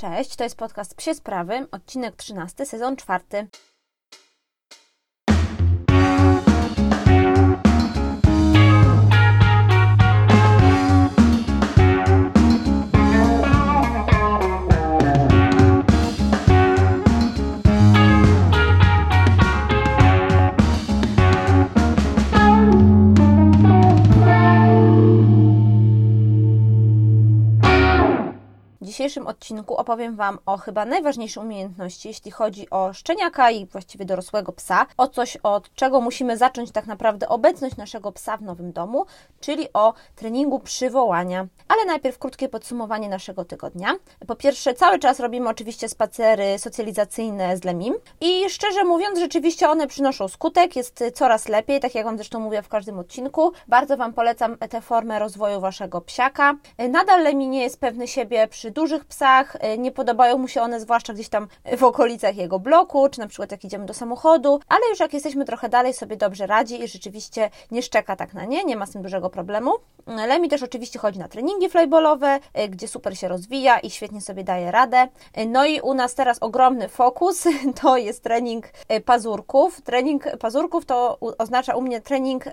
Cześć, to jest podcast Psie Sprawy, odcinek 13, sezon 4. dzisiejszym odcinku opowiem Wam o chyba najważniejszej umiejętności, jeśli chodzi o szczeniaka i właściwie dorosłego psa, o coś, od czego musimy zacząć tak naprawdę obecność naszego psa w nowym domu, czyli o treningu przywołania. Ale najpierw krótkie podsumowanie naszego tygodnia. Po pierwsze, cały czas robimy oczywiście spacery socjalizacyjne z Lemim i szczerze mówiąc, rzeczywiście one przynoszą skutek, jest coraz lepiej, tak jak Wam zresztą mówię w każdym odcinku. Bardzo Wam polecam tę formę rozwoju Waszego psiaka. Nadal Lemi nie jest pewny siebie przy dużych psach, y, nie podobają mu się one zwłaszcza gdzieś tam w okolicach jego bloku, czy na przykład jak idziemy do samochodu, ale już jak jesteśmy trochę dalej sobie dobrze radzi i rzeczywiście nie szczeka tak na nie, nie ma z tym dużego problemu. Lemi też oczywiście chodzi na treningi flyballowe, y, gdzie super się rozwija i świetnie sobie daje radę. Y, no i u nas teraz ogromny fokus to jest trening pazurków. Trening pazurków to oznacza u mnie trening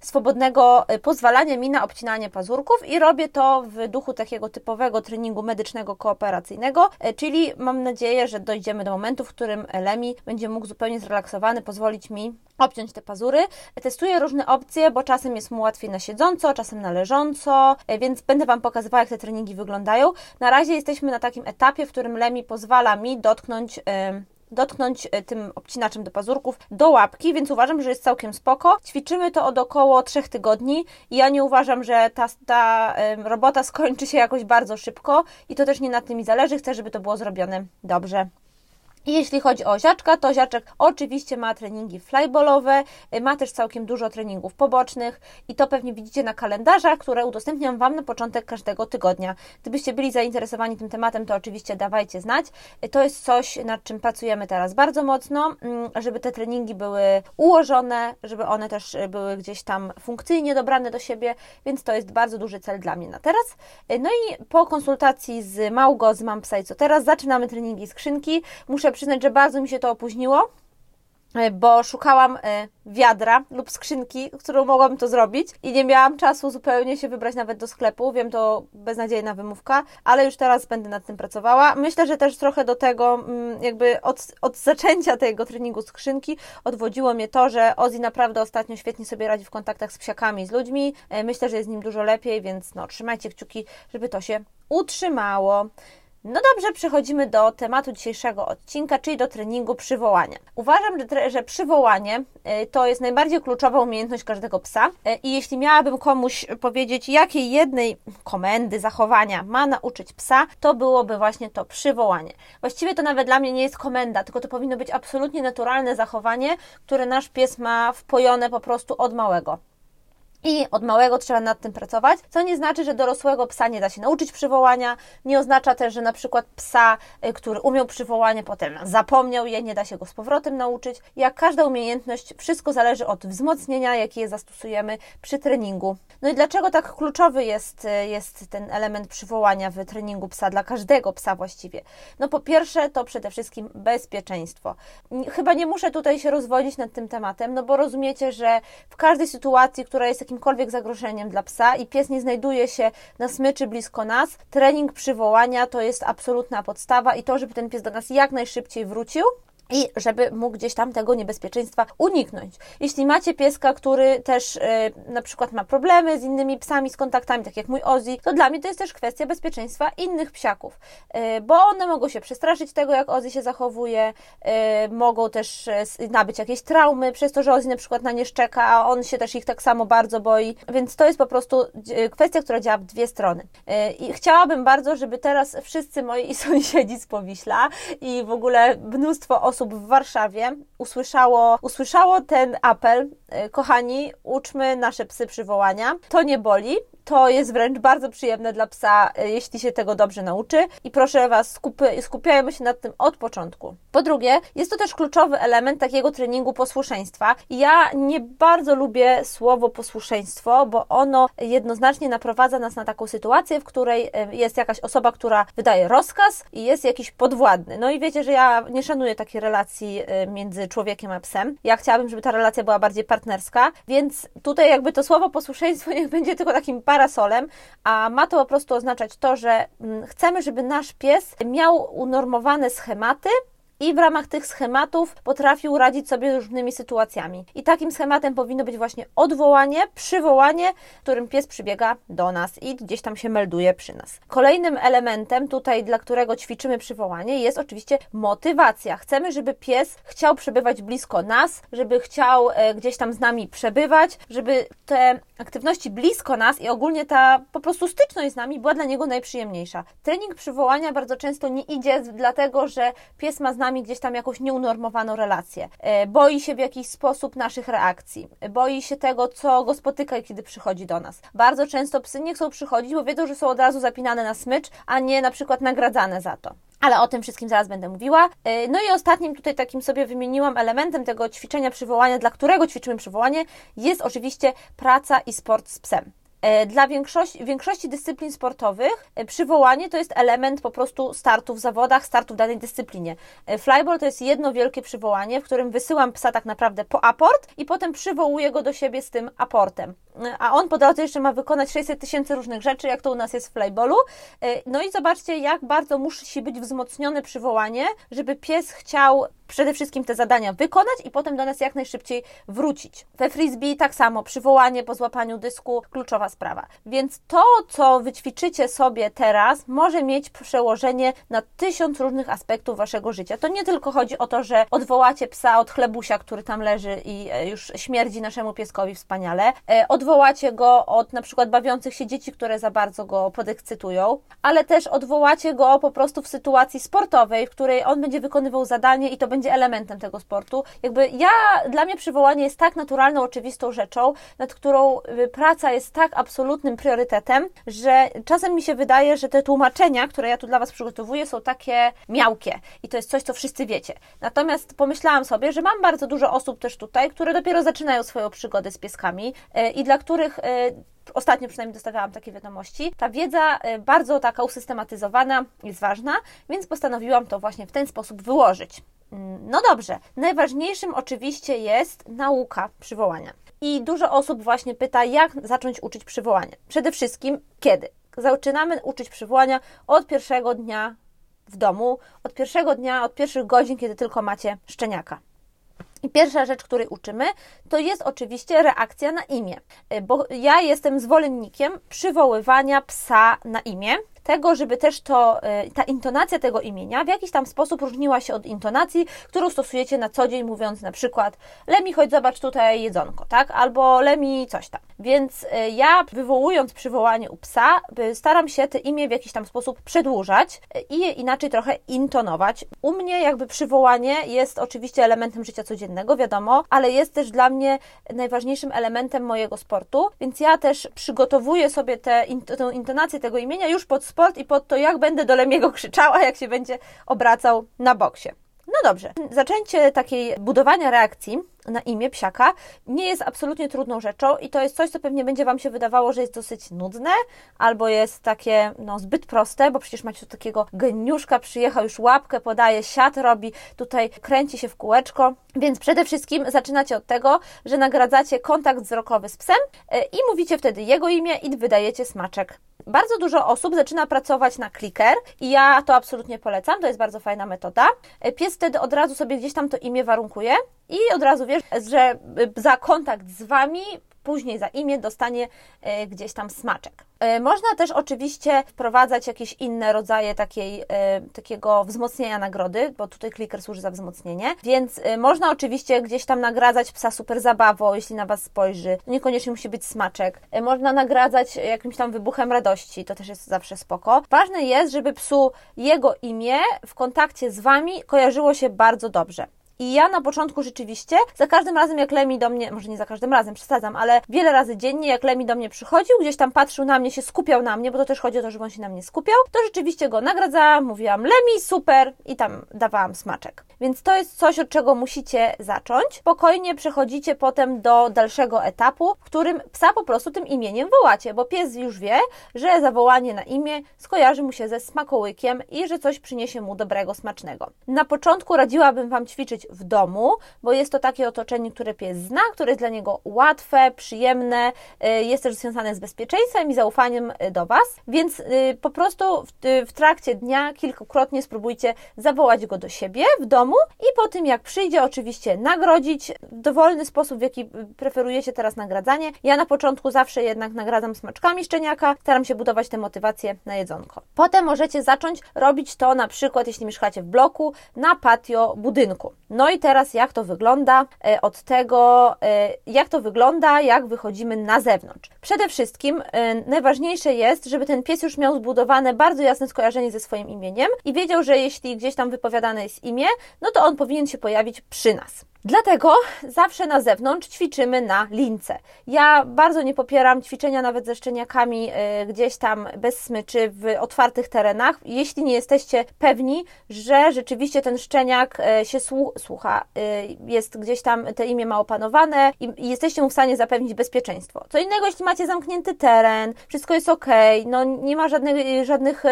swobodnego pozwalania mi na obcinanie pazurków i robię to w duchu takiego typowego treningu medycznego kooperacyjnego, e, czyli mam nadzieję, że dojdziemy do momentu, w którym Lemi będzie mógł zupełnie zrelaksowany pozwolić mi obciąć te pazury. Testuję różne opcje, bo czasem jest mu łatwiej na siedząco, czasem na leżąco, e, więc będę Wam pokazywała, jak te treningi wyglądają. Na razie jesteśmy na takim etapie, w którym Lemi pozwala mi dotknąć dotknąć e, tym obcinaczem do pazurków do łapki, więc uważam, że jest całkiem spoko. Ćwiczymy to od około 3 tygodni i ja nie uważam, że ta, ta robota skończy się jakoś bardzo szybko i to też nie na tym mi zależy. Chcę, żeby to było zrobione dobrze. Jeśli chodzi o ziaczka, to ziaczek oczywiście ma treningi flyballowe, y, ma też całkiem dużo treningów pobocznych i to pewnie widzicie na kalendarzach, które udostępniam Wam na początek każdego tygodnia. Gdybyście byli zainteresowani tym tematem, to oczywiście dawajcie znać. Y, to jest coś, nad czym pracujemy teraz bardzo mocno, mm, żeby te treningi były ułożone, żeby one też y, były gdzieś tam funkcyjnie dobrane do siebie, więc to jest bardzo duży cel dla mnie na teraz. No i po konsultacji z Małgo, z Mam Psa i co teraz, zaczynamy treningi skrzynki. Muszę przyznać, że bardzo mi się to opóźniło, e, bo szukałam e, wiadra lub skrzynki, którą mogłam to zrobić i nie miałam czasu zupełnie się wybrać nawet do sklepu. Wiem, to beznadziejna wymówka, ale już teraz będę nad tym pracowała. Myślę, że też trochę do tego, mm, jakby od, od zaczęcia tego treningu skrzynki odwodziło mnie to, że Ozzy naprawdę ostatnio świetnie sobie radzi w kontaktach z psiakami, z ludźmi. E, myślę, że jest z nim dużo lepiej, więc no, trzymajcie kciuki, żeby to się utrzymało. No dobrze, przechodzimy do tematu dzisiejszego odcinka, czyli do treningu przywołania. Uważam, że, przywołanie y, to jest najbardziej kluczowa umiejętność każdego psa y, i jeśli miałabym komuś powiedzieć, jakiej jednej komendy, zachowania ma nauczyć psa, to byłoby właśnie to przywołanie. Właściwie to nawet dla mnie nie jest komenda, tylko to powinno być absolutnie naturalne zachowanie, które nasz pies ma wpojone po prostu od małego. I od małego trzeba nad tym pracować, co nie znaczy, że dorosłego psa nie da się nauczyć przywołania, nie oznacza też, że na przykład psa, y, który umiał przywołanie, potem zapomniał je, nie da się go z powrotem nauczyć. Jak każda umiejętność, wszystko zależy od wzmocnienia, jakie zastosujemy przy treningu. No i dlaczego tak kluczowy jest, y, jest ten element przywołania w treningu psa, dla każdego psa właściwie? No po pierwsze, to przede wszystkim bezpieczeństwo. Chyba nie muszę tutaj się rozwodzić nad tym tematem, no bo rozumiecie, że w każdej sytuacji, która jest jakimkolwiek zagrożeniem dla psa i pies nie znajduje się na smyczy blisko nas, trening przywołania to jest absolutna podstawa i to, żeby ten pies do nas jak najszybciej wrócił, i żeby mógł gdzieś tam tego niebezpieczeństwa uniknąć. Jeśli macie pieska, który też yy, na przykład ma problemy z innymi psami, z kontaktami, tak jak mój Ozzy, to dla mnie to jest też kwestia bezpieczeństwa innych psiaków, yy, bo one mogą się przestraszyć tego, jak Ozzy się zachowuje, yy, mogą też nabyć jakieś traumy przez to, że Ozzy na przykład na nie szczeka, a on się też ich tak samo bardzo boi, więc to jest po prostu kwestia, która działa w dwie strony. I chciałabym bardzo, żeby teraz wszyscy moi sąsiedzi z Powiśla i w ogóle mnóstwo osób osób w Warszawie usłyszało, usłyszało ten apel. E, kochani, uczmy nasze psy przywołania. To nie boli, to jest wręcz bardzo przyjemne dla psa, e, jeśli się tego dobrze nauczy. I proszę Was, skupy, skupiajmy się nad tym od początku. Po drugie, jest to też kluczowy element takiego treningu posłuszeństwa. Ja nie bardzo lubię słowo posłuszeństwo, bo ono jednoznacznie naprowadza nas na taką sytuację, w której e, jest jakaś osoba, która wydaje rozkaz i jest jakiś podwładny. No i wiecie, że ja nie szanuję takiej relacji e, między człowiekiem a psem. Ja chciałabym, żeby ta relacja była bardziej partnerska, więc tutaj jakby to słowo posłuszeństwo niech będzie tylko takim parasolem, a ma to po prostu oznaczać to, że mm, chcemy, żeby nasz pies miał unormowane schematy, i w ramach tych schematów potrafił radzić sobie różnymi sytuacjami. I takim schematem powinno być właśnie odwołanie, przywołanie, którym pies przybiega do nas i gdzieś tam się melduje przy nas. Kolejnym elementem tutaj, dla którego ćwiczymy przywołanie, jest oczywiście motywacja. Chcemy, żeby pies chciał przebywać blisko nas, żeby chciał e, gdzieś tam z nami przebywać, żeby te aktywności blisko nas i ogólnie ta po prostu styczność z nami była dla niego najprzyjemniejsza. Trening przywołania bardzo często nie idzie dlatego, że pies ma z nami nami gdzieś tam jakąś nieunormowaną relację. E, boi się w jakiś sposób naszych reakcji. Boi się tego, co go spotyka, kiedy przychodzi do nas. Bardzo często psy nie chcą przychodzić, bo wiedzą, że są od razu zapinane na smycz, a nie na przykład nagradzane za to ale o tym wszystkim zaraz będę mówiła. E, no i ostatnim tutaj takim sobie wymieniłam elementem tego ćwiczenia przywołania, dla którego ćwiczymy przywołanie, jest oczywiście praca i sport z psem. E, dla większości, większości dyscyplin sportowych e, przywołanie to jest element po prostu startu w zawodach, startu w danej dyscyplinie. E, flyball to jest jedno wielkie przywołanie, w którym wysyłam psa tak naprawdę po aport i potem przywołuję go do siebie z tym aportem. A on po drodze jeszcze ma wykonać 600 tysięcy różnych rzeczy, jak to u nas jest w flyballu. No i zobaczcie, jak bardzo musi być wzmocnione przywołanie, żeby pies chciał przede wszystkim te zadania wykonać i potem do nas jak najszybciej wrócić. We frisbee tak samo, przywołanie po złapaniu dysku, kluczowa sprawa. Więc to, co wyćwiczycie sobie teraz, może mieć przełożenie na tysiąc różnych aspektów waszego życia. To nie tylko chodzi o to, że odwołacie psa od chlebusia, który tam leży i e, już śmierdzi naszemu pieskowi wspaniale. E, odwołacie go od na przykład bawiących się dzieci, które za bardzo go podekscytują, ale też odwołacie go po prostu w sytuacji sportowej, w której on będzie wykonywał zadanie i to będzie będzie elementem tego sportu. Jakby ja, dla mnie przywołanie jest tak naturalną, oczywistą rzeczą, nad którą y, praca jest tak absolutnym priorytetem, że czasem mi się wydaje, że te tłumaczenia, które ja tu dla Was przygotowuję, są takie miałkie i to jest coś, co wszyscy wiecie. Natomiast pomyślałam sobie, że mam bardzo dużo osób też tutaj, które dopiero zaczynają swoją przygodę z pieskami y, i dla których y, ostatnio przynajmniej dostawałam takie wiadomości. Ta wiedza bardzo taka usystematyzowana jest ważna, więc postanowiłam to właśnie w ten sposób wyłożyć. No dobrze, najważniejszym oczywiście jest nauka przywołania. I dużo osób właśnie pyta, jak zacząć uczyć przywołania. Przede wszystkim kiedy? Zaczynamy uczyć przywołania od pierwszego dnia w domu, od pierwszego dnia, od pierwszych godzin, kiedy tylko macie szczeniaka. I pierwsza rzecz, której uczymy, to jest oczywiście reakcja na imię, bo ja jestem zwolennikiem przywoływania psa na imię tego, żeby też to, e, ta intonacja tego imienia w jakiś tam sposób różniła się od intonacji, którą stosujecie na co dzień, mówiąc na przykład Lemi, chodź zobacz tutaj jedzonko, tak? Albo Lemi coś tam. Więc e, ja wywołując przywołanie u psa, staram się te imię w jakiś tam sposób przedłużać i je inaczej trochę intonować. U mnie jakby przywołanie jest oczywiście elementem życia codziennego, wiadomo, ale jest też dla mnie najważniejszym elementem mojego sportu, więc ja też przygotowuję sobie tę intonację tego imienia już pod sport i pod to, jak będę do Lemiego krzyczała, jak się będzie obracał na boksie. No dobrze, zaczęcie takiej budowania reakcji na imię psiaka nie jest absolutnie trudną rzeczą i to jest coś, co pewnie będzie Wam się wydawało, że jest dosyć nudne albo jest takie no, zbyt proste, bo przecież macie tu takiego geniuszka, przyjechał już łapkę, podaje, siat robi, tutaj kręci się w kółeczko, więc przede wszystkim zaczynacie od tego, że nagradzacie kontakt wzrokowy z psem e, i mówicie wtedy jego imię i wydajecie smaczek bardzo dużo osób zaczyna pracować na clicker i ja to absolutnie polecam, to jest bardzo fajna metoda. Pies wtedy od razu sobie gdzieś tam to imię warunkuje i od razu wiesz, że za kontakt z Wami później za imię dostanie e, gdzieś tam smaczek. E, można też oczywiście wprowadzać jakieś inne rodzaje takiej, e, takiego wzmocnienia nagrody, bo tutaj kliker służy za wzmocnienie, więc można oczywiście gdzieś tam nagradzać psa super zabawą, jeśli na Was spojrzy. Niekoniecznie musi być smaczek. Można nagradzać jakimś tam wybuchem radości, to też jest zawsze spoko. Ważne jest, żeby psu jego imię w kontakcie z Wami kojarzyło się bardzo dobrze. I ja na początku rzeczywiście, za każdym razem jak Lemi do mnie, może nie za każdym razem, przesadzam, ale wiele razy dziennie, jak Lemi do mnie przychodził, gdzieś tam patrzył na mnie, się skupiał na mnie, bo to też chodzi o to, żeby on się na mnie skupiał, to rzeczywiście go nagradzałam, mówiłam Lemi, super i tam dawałam smaczek. Więc to jest coś, od czego musicie zacząć. Spokojnie przechodzicie potem do dalszego etapu, w którym psa po prostu tym imieniem wołacie, bo pies już wie, że zawołanie na imię skojarzy mu się ze smakołykiem i że coś przyniesie mu dobrego, smacznego. Na początku radziłabym Wam ćwiczyć w domu, bo jest to takie otoczenie, które pies zna, które jest dla niego łatwe, przyjemne, y, jest też związane z bezpieczeństwem i zaufaniem y, do Was, więc y, po prostu w, trakcie dnia kilkukrotnie spróbujcie zawołać go do siebie w domu i po tym jak przyjdzie oczywiście nagrodzić w dowolny sposób, w jaki preferujecie teraz nagradzanie. Ja na początku zawsze jednak nagradzam smaczkami szczeniaka, staram się budować tę motywację na jedzonko. Potem możecie zacząć robić to na przykład, jeśli mieszkacie w bloku, na patio budynku. No i teraz jak to wygląda e, od tego, e, jak to wygląda, jak wychodzimy na zewnątrz. Przede wszystkim e, najważniejsze jest, żeby ten pies już miał zbudowane bardzo jasne skojarzenie ze swoim imieniem i wiedział, że jeśli gdzieś tam wypowiadane jest imię, no to on powinien się pojawić przy nas. Dlatego zawsze na zewnątrz ćwiczymy na lince. Ja bardzo nie popieram ćwiczenia nawet ze szczeniakami y, gdzieś tam bez smyczy w otwartych terenach, jeśli nie jesteście pewni, że rzeczywiście ten szczeniak y, się słucha, y, jest gdzieś tam, te imię ma opanowane i jesteście mu w stanie zapewnić bezpieczeństwo. Co innego, jeśli macie zamknięty teren, wszystko jest ok, no nie ma żadnych, żadnych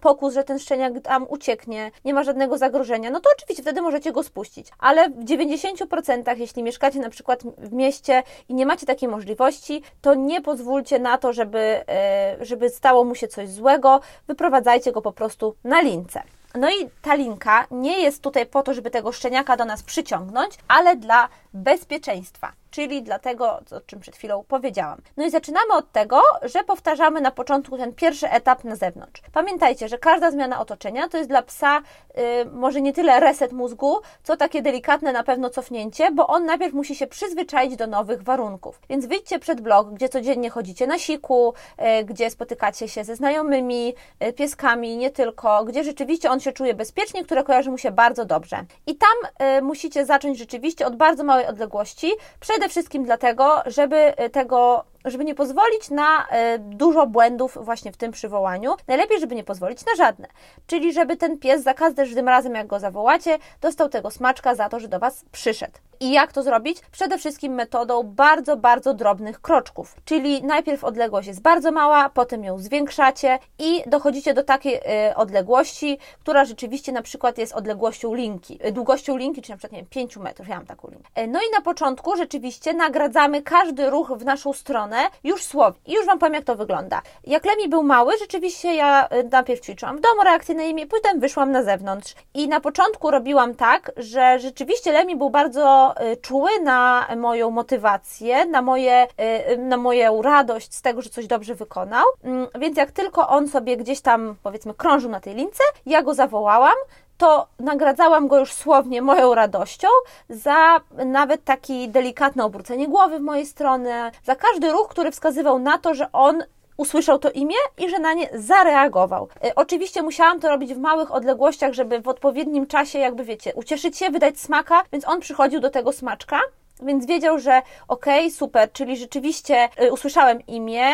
pokus, że ten szczeniak tam ucieknie, nie ma żadnego zagrożenia, no to oczywiście wtedy możecie go spuścić, ale w 90 90%, jeśli mieszkacie na przykład w mieście i nie macie takiej możliwości, to nie pozwólcie na to, żeby, e, żeby stało mu się coś złego, wyprowadzajcie go po prostu na lince. No i ta linka nie jest tutaj po to, żeby tego szczeniaka do nas przyciągnąć, ale dla bezpieczeństwa czyli dlatego, o czym przed chwilą powiedziałam. No i zaczynamy od tego, że powtarzamy na początku ten pierwszy etap na zewnątrz. Pamiętajcie, że każda zmiana otoczenia to jest dla psa yy, może nie tyle reset mózgu, co takie delikatne na pewno cofnięcie, bo on najpierw musi się przyzwyczaić do nowych warunków. Więc wyjdźcie przed blok, gdzie codziennie chodzicie na siku, yy, gdzie spotykacie się ze znajomymi, yy, pieskami, nie tylko, gdzie rzeczywiście on się czuje bezpiecznie, które kojarzy mu się bardzo dobrze. I tam y, musicie zacząć rzeczywiście od bardzo małej odległości, przede Przede wszystkim dlatego, żeby e, tego żeby nie pozwolić na e, dużo błędów właśnie w tym przywołaniu. Najlepiej, żeby nie pozwolić na żadne. Czyli, żeby ten pies za każdym razem, jak go zawołacie, dostał tego smaczka za to, że do Was przyszedł. I jak to zrobić? Przede wszystkim metodą bardzo, bardzo drobnych kroczków. Czyli najpierw odległość jest bardzo mała, potem ją zwiększacie i dochodzicie do takiej y, odległości, która rzeczywiście na przykład jest odległością linki, y, długością linki, czyli na przykład nie wiem, 5 metrów. Ja mam taką linkę. No i na początku rzeczywiście nagradzamy każdy ruch w naszą stronę już słownie. I już Wam powiem, jak to wygląda. Jak Lemi był mały, rzeczywiście ja najpierw ćwiczyłam w domu reakcję na imię, potem wyszłam na zewnątrz. I na początku robiłam tak, że rzeczywiście Lemi był bardzo Y, czuły na moją motywację, na, moje, y, na moją radość z tego, że coś dobrze wykonał. Mm, więc jak tylko on sobie gdzieś tam, powiedzmy, krążył na tej lince, ja go zawołałam, to nagradzałam go już słownie moją radością za nawet takie delikatne obrócenie głowy w mojej stronę, za każdy ruch, który wskazywał na to, że on usłyszał to imię i że na nie zareagował. E, oczywiście musiałam to robić w małych odległościach, żeby w odpowiednim czasie, jakby wiecie, ucieszyć się, wydać smaka, więc on przychodził do tego smaczka więc wiedział, że okej, okay, super, czyli rzeczywiście y, usłyszałem imię,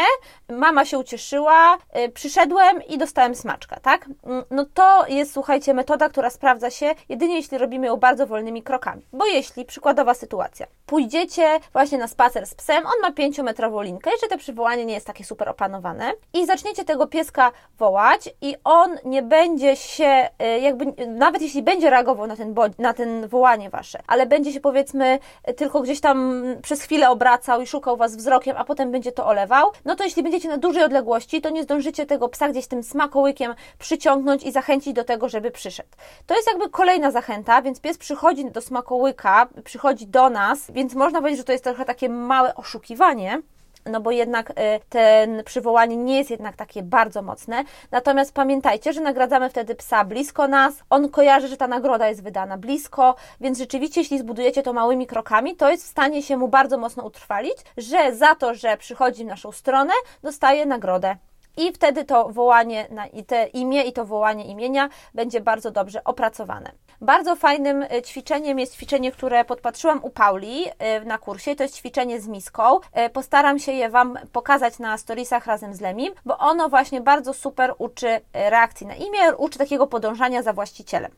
mama się ucieszyła, y, przyszedłem i dostałem smaczka, tak? Mm, no to jest, słuchajcie, metoda, która sprawdza się jedynie jeśli robimy ją bardzo wolnymi krokami. Bo jeśli, przykładowa sytuacja, pójdziecie właśnie na spacer z psem, on ma 5-metrową linkę, jeszcze to przywołanie nie jest takie super opanowane i zaczniecie tego pieska wołać i on nie będzie się, y, jakby, nawet jeśli będzie reagował na ten, na ten wołanie wasze, ale będzie się powiedzmy tylko tylko gdzieś tam przez chwilę obracał i szukał Was wzrokiem, a potem będzie to olewał, no to jeśli będziecie na dużej odległości, to nie zdążycie tego psa gdzieś tym smakołykiem przyciągnąć i zachęcić do tego, żeby przyszedł. To jest jakby kolejna zachęta, więc pies przychodzi do smakołyka, przychodzi do nas, więc można powiedzieć, że to jest trochę takie małe oszukiwanie, no bo jednak y, ten przywołanie nie jest jednak takie bardzo mocne. Natomiast pamiętajcie, że nagradzamy wtedy psa blisko nas, on kojarzy, że ta nagroda jest wydana blisko, więc rzeczywiście, jeśli zbudujecie to małymi krokami, to jest w stanie się mu bardzo mocno utrwalić, że za to, że przychodzi w naszą stronę, dostaje nagrodę i wtedy to wołanie na te imię i to wołanie imienia będzie bardzo dobrze opracowane. Bardzo fajnym e, ćwiczeniem jest ćwiczenie, które podpatrzyłam u Pauli e, na kursie. To jest ćwiczenie z miską. E, postaram się je Wam pokazać na storiesach razem z Lemim, bo ono właśnie bardzo super uczy reakcji na imię, uczy takiego podążania za właścicielem.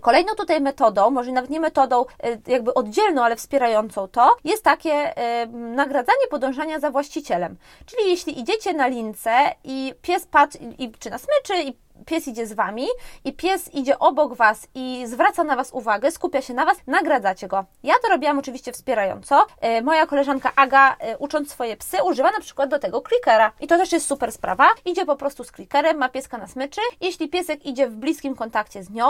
Kolejną tutaj metodą, może nawet nie metodą jakby oddzielną, ale wspierającą to, jest takie nagradzanie podążania za właścicielem. Czyli jeśli idziecie na lince i pies patrzy, i, czy na smyczy, i pies idzie z Wami i pies idzie obok Was i zwraca na Was uwagę, skupia się na Was, nagradzacie go. Ja to robiłam oczywiście wspierająco. E, moja koleżanka Aga, e, ucząc swoje psy, używa na przykład do tego klikera. I to też jest super sprawa. Idzie po prostu z klikerem, ma pieska na smyczy. Jeśli piesek idzie w bliskim kontakcie z nią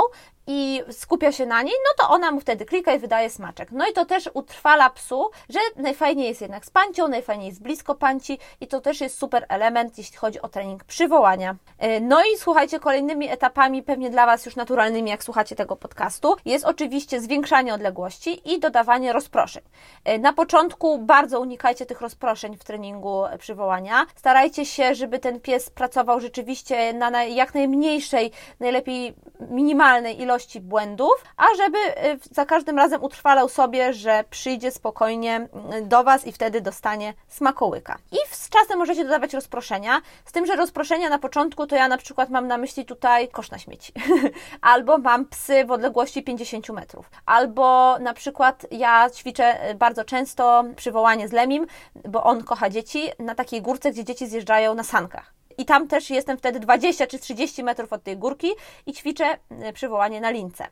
i skupia się na niej, no to ona mu wtedy klika i wydaje smaczek. No i to też utrwala psu, że najfajniej jest jednak z pancią, najfajniej jest blisko panci i to też jest super element, jeśli chodzi o trening przywołania. E, no i słuchajcie, kolejnymi etapami, pewnie dla Was już naturalnymi, jak słuchacie tego podcastu, jest oczywiście zwiększanie odległości i dodawanie rozproszeń. E, na początku bardzo unikajcie tych rozproszeń w treningu przywołania. Starajcie się, żeby ten pies pracował rzeczywiście na jak najmniejszej, najlepiej minimalnej ilości błędów, a żeby e, za każdym razem utrwalał sobie, że przyjdzie spokojnie do Was i wtedy dostanie smakołyka. I z czasem możecie dodawać rozproszenia, z tym, że rozproszenia na początku to ja na przykład mam na myśli myśli tutaj kosz na śmieci. albo mam psy w odległości 50 metrów. Albo na przykład ja ćwiczę bardzo często przywołanie z Lemim, bo on kocha dzieci, na takiej górce, gdzie dzieci zjeżdżają na sankach. I tam też jestem wtedy 20 czy 30 metrów od tej górki i ćwiczę e, przywołanie na lince.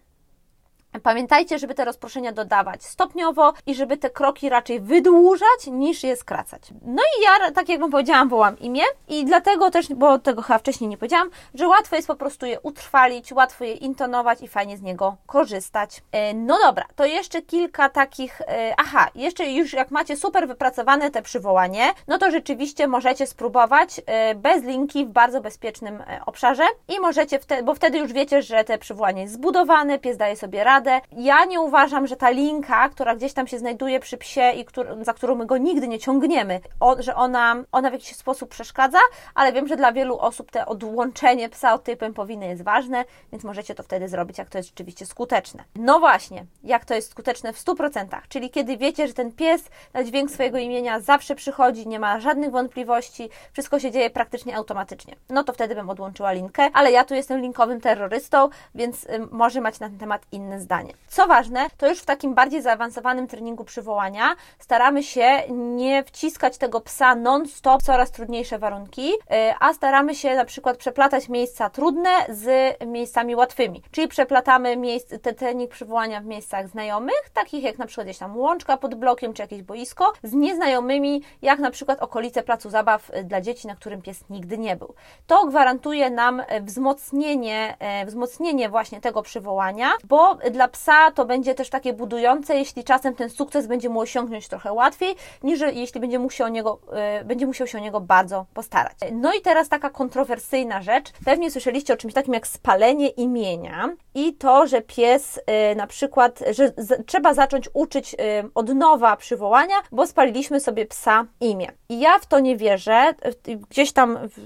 Pamiętajcie, żeby te rozproszenia dodawać stopniowo i żeby te kroki raczej wydłużać niż je skracać. No i ja, tak jak Wam powiedziałam, wołam imię i dlatego też, bo tego chyba wcześniej nie powiedziałam, że łatwo jest po prostu je utrwalić, łatwo je intonować i fajnie z niego korzystać. E, no dobra, to jeszcze kilka takich, e, aha, jeszcze już jak macie super wypracowane te przywołanie, no to rzeczywiście możecie spróbować e, bez linki w bardzo bezpiecznym obszarze i możecie, wtedy, bo wtedy już wiecie, że te przywołanie jest zbudowane, pies daje sobie radę, ja nie uważam, że ta linka, która gdzieś tam się znajduje przy psie i za którą my go nigdy nie ciągniemy, o, że ona, ona w jakiś sposób przeszkadza, ale wiem, że dla wielu osób te odłączenie psa od typem powinny jest ważne, więc możecie to wtedy zrobić, jak to jest rzeczywiście skuteczne. No właśnie, jak to jest skuteczne w 100%, czyli kiedy wiecie, że ten pies na dźwięk swojego imienia zawsze przychodzi, nie ma żadnych wątpliwości, wszystko się dzieje praktycznie automatycznie. No to wtedy bym odłączyła linkę, ale ja tu jestem linkowym terrorystą, więc y, może mać na ten temat inne zdanie Co ważne, to już w takim bardziej zaawansowanym treningu przywołania staramy się nie wciskać tego psa non-stop, coraz trudniejsze warunki, y, a staramy się na przykład przeplatać miejsca trudne z miejscami łatwymi. Czyli przeplatamy miejsc, ten trening przywołania w miejscach znajomych, takich jak na przykład gdzieś tam łączka pod blokiem czy jakieś boisko, z nieznajomymi, jak na przykład okolice placu zabaw y, dla dzieci, na którym pies nigdy nie był. To gwarantuje nam y, wzmocnienie, wzmocnienie właśnie tego przywołania, bo dla psa to będzie też takie budujące, jeśli czasem ten sukces będzie mu osiągnąć trochę łatwiej, niż jeśli będzie musiał, niego, yy, będzie musiał się o niego bardzo postarać. No i teraz taka kontrowersyjna rzecz. Pewnie słyszeliście o czymś takim jak spalenie imienia i to, że pies yy, na przykład, że trzeba zacząć uczyć yy, od nowa przywołania, bo spaliliśmy sobie psa imię. I ja w to nie wierzę. Gdzieś tam w,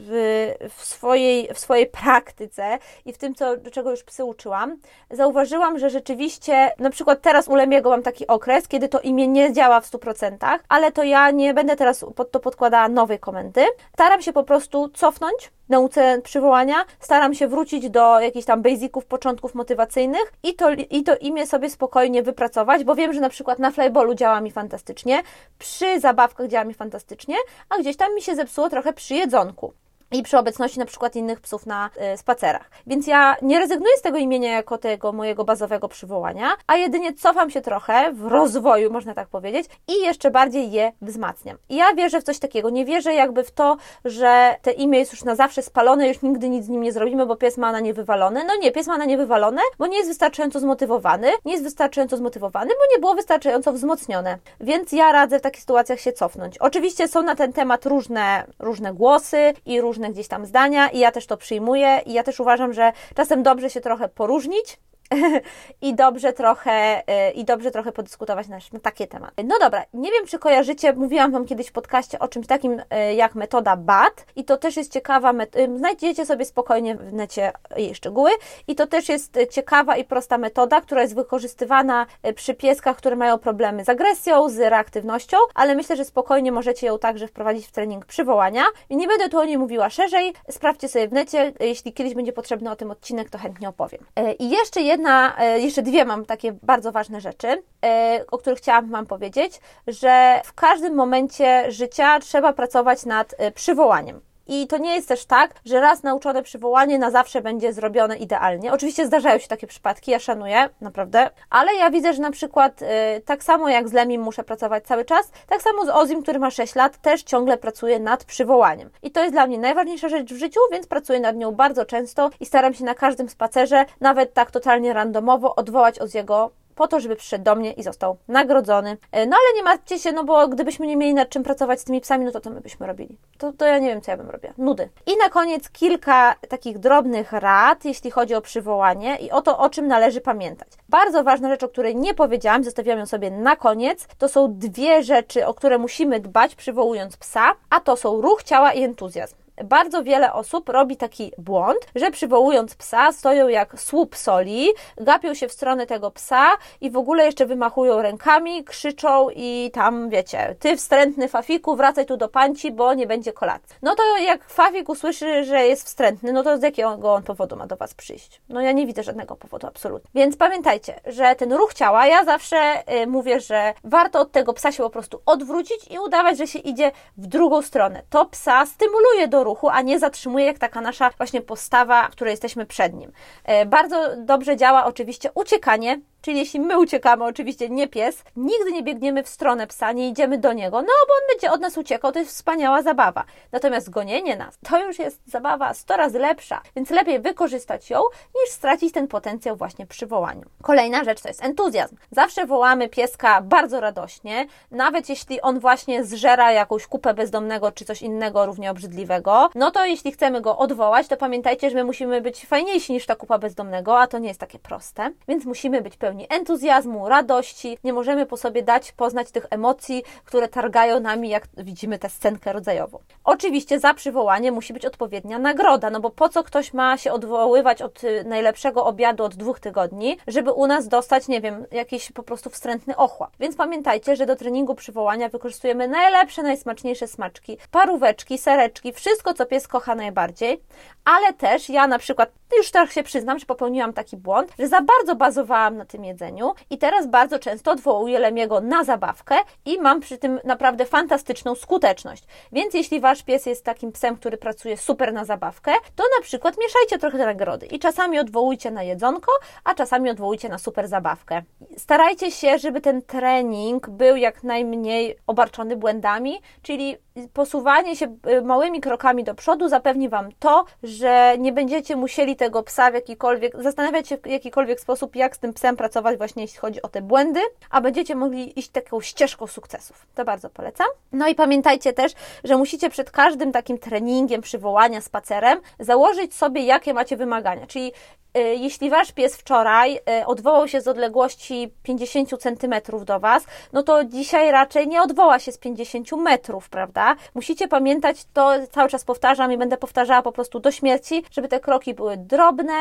w, swojej, w swojej praktyce i w tym, co, czego już psy uczyłam, zauważyłam, że rzeczywiście na przykład teraz u Lemiego mam taki okres, kiedy to imię nie działa w 100%, ale to ja nie będę teraz pod to podkładała nowej komendy. Staram się po prostu cofnąć nauce przywołania, staram się wrócić do jakichś tam basiców, początków motywacyjnych i to, i to imię sobie spokojnie wypracować, bo wiem, że na przykład na flyballu działa mi fantastycznie, przy zabawkach działa mi fantastycznie, a gdzieś tam mi się zepsuło trochę przy jedzonku i przy obecności na przykład innych psów na y, spacerach. Więc ja nie rezygnuję z tego imienia jako tego mojego bazowego przywołania, a jedynie cofam się trochę w rozwoju, można tak powiedzieć, i jeszcze bardziej je wzmacniam. I ja wierzę w coś takiego. Nie wierzę jakby w to, że te imię jest już na zawsze spalone, już nigdy nic z nim nie zrobimy, bo pies ma na nie wywalone. No nie, pies ma na nie wywalone, bo nie jest wystarczająco zmotywowany, nie jest wystarczająco zmotywowany, bo nie było wystarczająco wzmocnione. Więc ja radzę w takich sytuacjach się cofnąć. Oczywiście są na ten temat różne, różne głosy i różne różne gdzieś tam zdania i ja też to przyjmuję i ja też uważam, że czasem dobrze się trochę poróżnić, i dobrze trochę y, i dobrze trochę podyskutować na, takie tematy. No dobra, nie wiem czy kojarzycie, mówiłam Wam kiedyś w podcaście o czymś takim y, jak metoda BAT i to też jest ciekawa, znajdziecie sobie spokojnie w necie jej szczegóły. I to też jest ciekawa i prosta metoda, która jest wykorzystywana przy pieskach, które mają problemy z agresją, z reaktywnością, ale myślę, że spokojnie możecie ją także wprowadzić w trening przywołania. I nie będę tu o niej mówiła szerzej, sprawdźcie sobie w necie, jeśli kiedyś będzie potrzebny o tym odcinek, to chętnie opowiem. I jeszcze jedna, e, jeszcze dwie mam takie bardzo ważne rzeczy, e, o których chciałam Wam powiedzieć, że w każdym momencie życia trzeba pracować nad e, przywołaniem. I to nie jest też tak, że raz nauczone przywołanie na zawsze będzie zrobione idealnie. Oczywiście zdarzają się takie przypadki, ja szanuję, naprawdę, ale ja widzę, że na przykład y, tak samo jak z Lemim muszę pracować cały czas, tak samo z Ozim, który ma 6 lat, też ciągle pracuję nad przywołaniem. I to jest dla mnie najważniejsza rzecz w życiu, więc pracuję nad nią bardzo często i staram się na każdym spacerze, nawet tak totalnie randomowo, odwołać Oziego po to, żeby przyszedł do mnie i został nagrodzony. E, no ale nie martwcie się, no bo gdybyśmy nie mieli nad czym pracować z tymi psami, no to co my byśmy robili? To, to ja nie wiem, co ja bym robiła. Nudy. I na koniec kilka takich drobnych rad, jeśli chodzi o przywołanie i o to, o czym należy pamiętać. Bardzo ważna rzecz, o której nie powiedziałam, zostawiam ją sobie na koniec, to są dwie rzeczy, o które musimy dbać przywołując psa, a to są ruch ciała i entuzjazm bardzo wiele osób robi taki błąd, że przywołując psa stoją jak słup soli, gapią się w stronę tego psa i w ogóle jeszcze wymachują rękami, krzyczą i tam wiecie, ty wstrętny Fafiku, wracaj tu do panci, bo nie będzie kolacji. No to jak Fafik usłyszy, że jest wstrętny, no to z jakiego on powodu ma do Was przyjść? No ja nie widzę żadnego powodu, absolutnie. Więc pamiętajcie, że ten ruch ciała, ja zawsze y, mówię, że warto od tego psa się po prostu odwrócić i udawać, że się idzie w drugą stronę. To psa stymuluje do ruchu, a nie zatrzymuje jak taka nasza właśnie postawa, w której jesteśmy przed nim. E, bardzo dobrze działa oczywiście uciekanie, Czyli jeśli my uciekamy, oczywiście nie pies, nigdy nie biegniemy w stronę psa, nie idziemy do niego, no bo on będzie od nas uciekał, to jest wspaniała zabawa. Natomiast gonienie nas to już jest zabawa 100 razy lepsza, więc lepiej wykorzystać ją, niż stracić ten potencjał właśnie przy wołaniu. Kolejna rzecz to jest entuzjazm. Zawsze wołamy pieska bardzo radośnie, nawet jeśli on właśnie zżera jakąś kupę bezdomnego czy coś innego równie obrzydliwego, no to jeśli chcemy go odwołać, to pamiętajcie, że my musimy być fajniejsi niż ta kupa bezdomnego, a to nie jest takie proste, więc musimy być pełni entuzjazmu, radości. Nie możemy po sobie dać poznać tych emocji, które targają nami, jak widzimy tę scenkę rodzajową. Oczywiście za przywołanie musi być odpowiednia nagroda, no bo po co ktoś ma się odwoływać od y, najlepszego obiadu od dwóch tygodni, żeby u nas dostać, nie wiem, jakiś po prostu wstrętny ochłap. Więc pamiętajcie, że do treningu przywołania wykorzystujemy najlepsze, najsmaczniejsze smaczki, paróweczki, sereczki, wszystko, co pies kocha najbardziej, ale też ja na przykład, już tak się przyznam, że popełniłam taki błąd, że za bardzo bazowałam na tym, tym jedzeniu i teraz bardzo często odwołuję Lemiego na zabawkę i mam przy tym naprawdę fantastyczną skuteczność. Więc jeśli Wasz pies jest takim psem, który pracuje super na zabawkę, to na przykład mieszajcie trochę nagrody i czasami odwołujcie na jedzonko, a czasami odwołujcie na super zabawkę. Starajcie się, żeby ten trening był jak najmniej obarczony błędami, czyli posuwanie się y, małymi krokami do przodu zapewni Wam to, że nie będziecie musieli tego psa w jakikolwiek, zastanawiać się w jakikolwiek sposób, jak z tym psem pracować właśnie jeśli chodzi o te błędy, a będziecie mogli iść taką ścieżką sukcesów. To bardzo polecam. No i pamiętajcie też, że musicie przed każdym takim treningiem, przywołania, spacerem założyć sobie, jakie macie wymagania, czyli jeśli wasz pies wczoraj y, odwołał się z odległości 50 cm do was, no to dzisiaj raczej nie odwoła się z 50 metrów, prawda? Musicie pamiętać, to cały czas powtarzam i będę powtarzała po prostu do śmierci, żeby te kroki były drobne,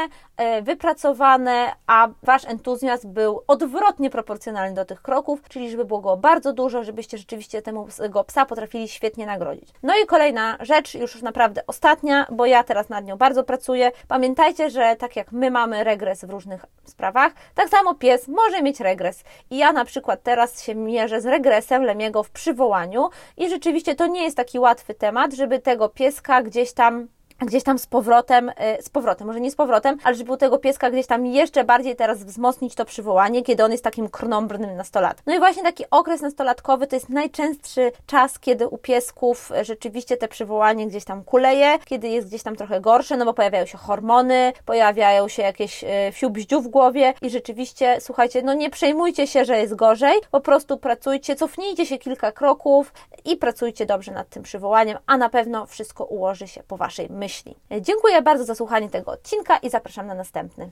y, wypracowane, a wasz entuzjazm był odwrotnie proporcjonalny do tych kroków, czyli żeby było go bardzo dużo, żebyście rzeczywiście temu go psa potrafili świetnie nagrodzić. No i kolejna rzecz, już naprawdę ostatnia, bo ja teraz nad nią bardzo pracuję. Pamiętajcie, że tak jak my mamy regres w różnych sprawach, tak samo pies może mieć regres. I ja na przykład teraz się mierzę z regresem Lemiego w przywołaniu i rzeczywiście to nie jest taki łatwy temat, żeby tego pieska gdzieś tam gdzieś tam z powrotem, y, z powrotem, może nie z powrotem, ale żeby u tego pieska gdzieś tam jeszcze bardziej teraz wzmocnić to przywołanie, kiedy on jest takim krnąbrnym nastolatkiem. No i właśnie taki okres nastolatkowy to jest najczęstszy czas, kiedy u piesków rzeczywiście te przywołanie gdzieś tam kuleje, kiedy jest gdzieś tam trochę gorsze, no bo pojawiają się hormony, pojawiają się jakieś y, fiubździu w głowie i rzeczywiście, słuchajcie, no nie przejmujcie się, że jest gorzej, po prostu pracujcie, cofnijcie się kilka kroków i pracujcie dobrze nad tym przywołaniem, a na pewno wszystko ułoży się po Waszej myśli myśli. Dziękuję bardzo za słuchanie tego odcinka i zapraszam na następny.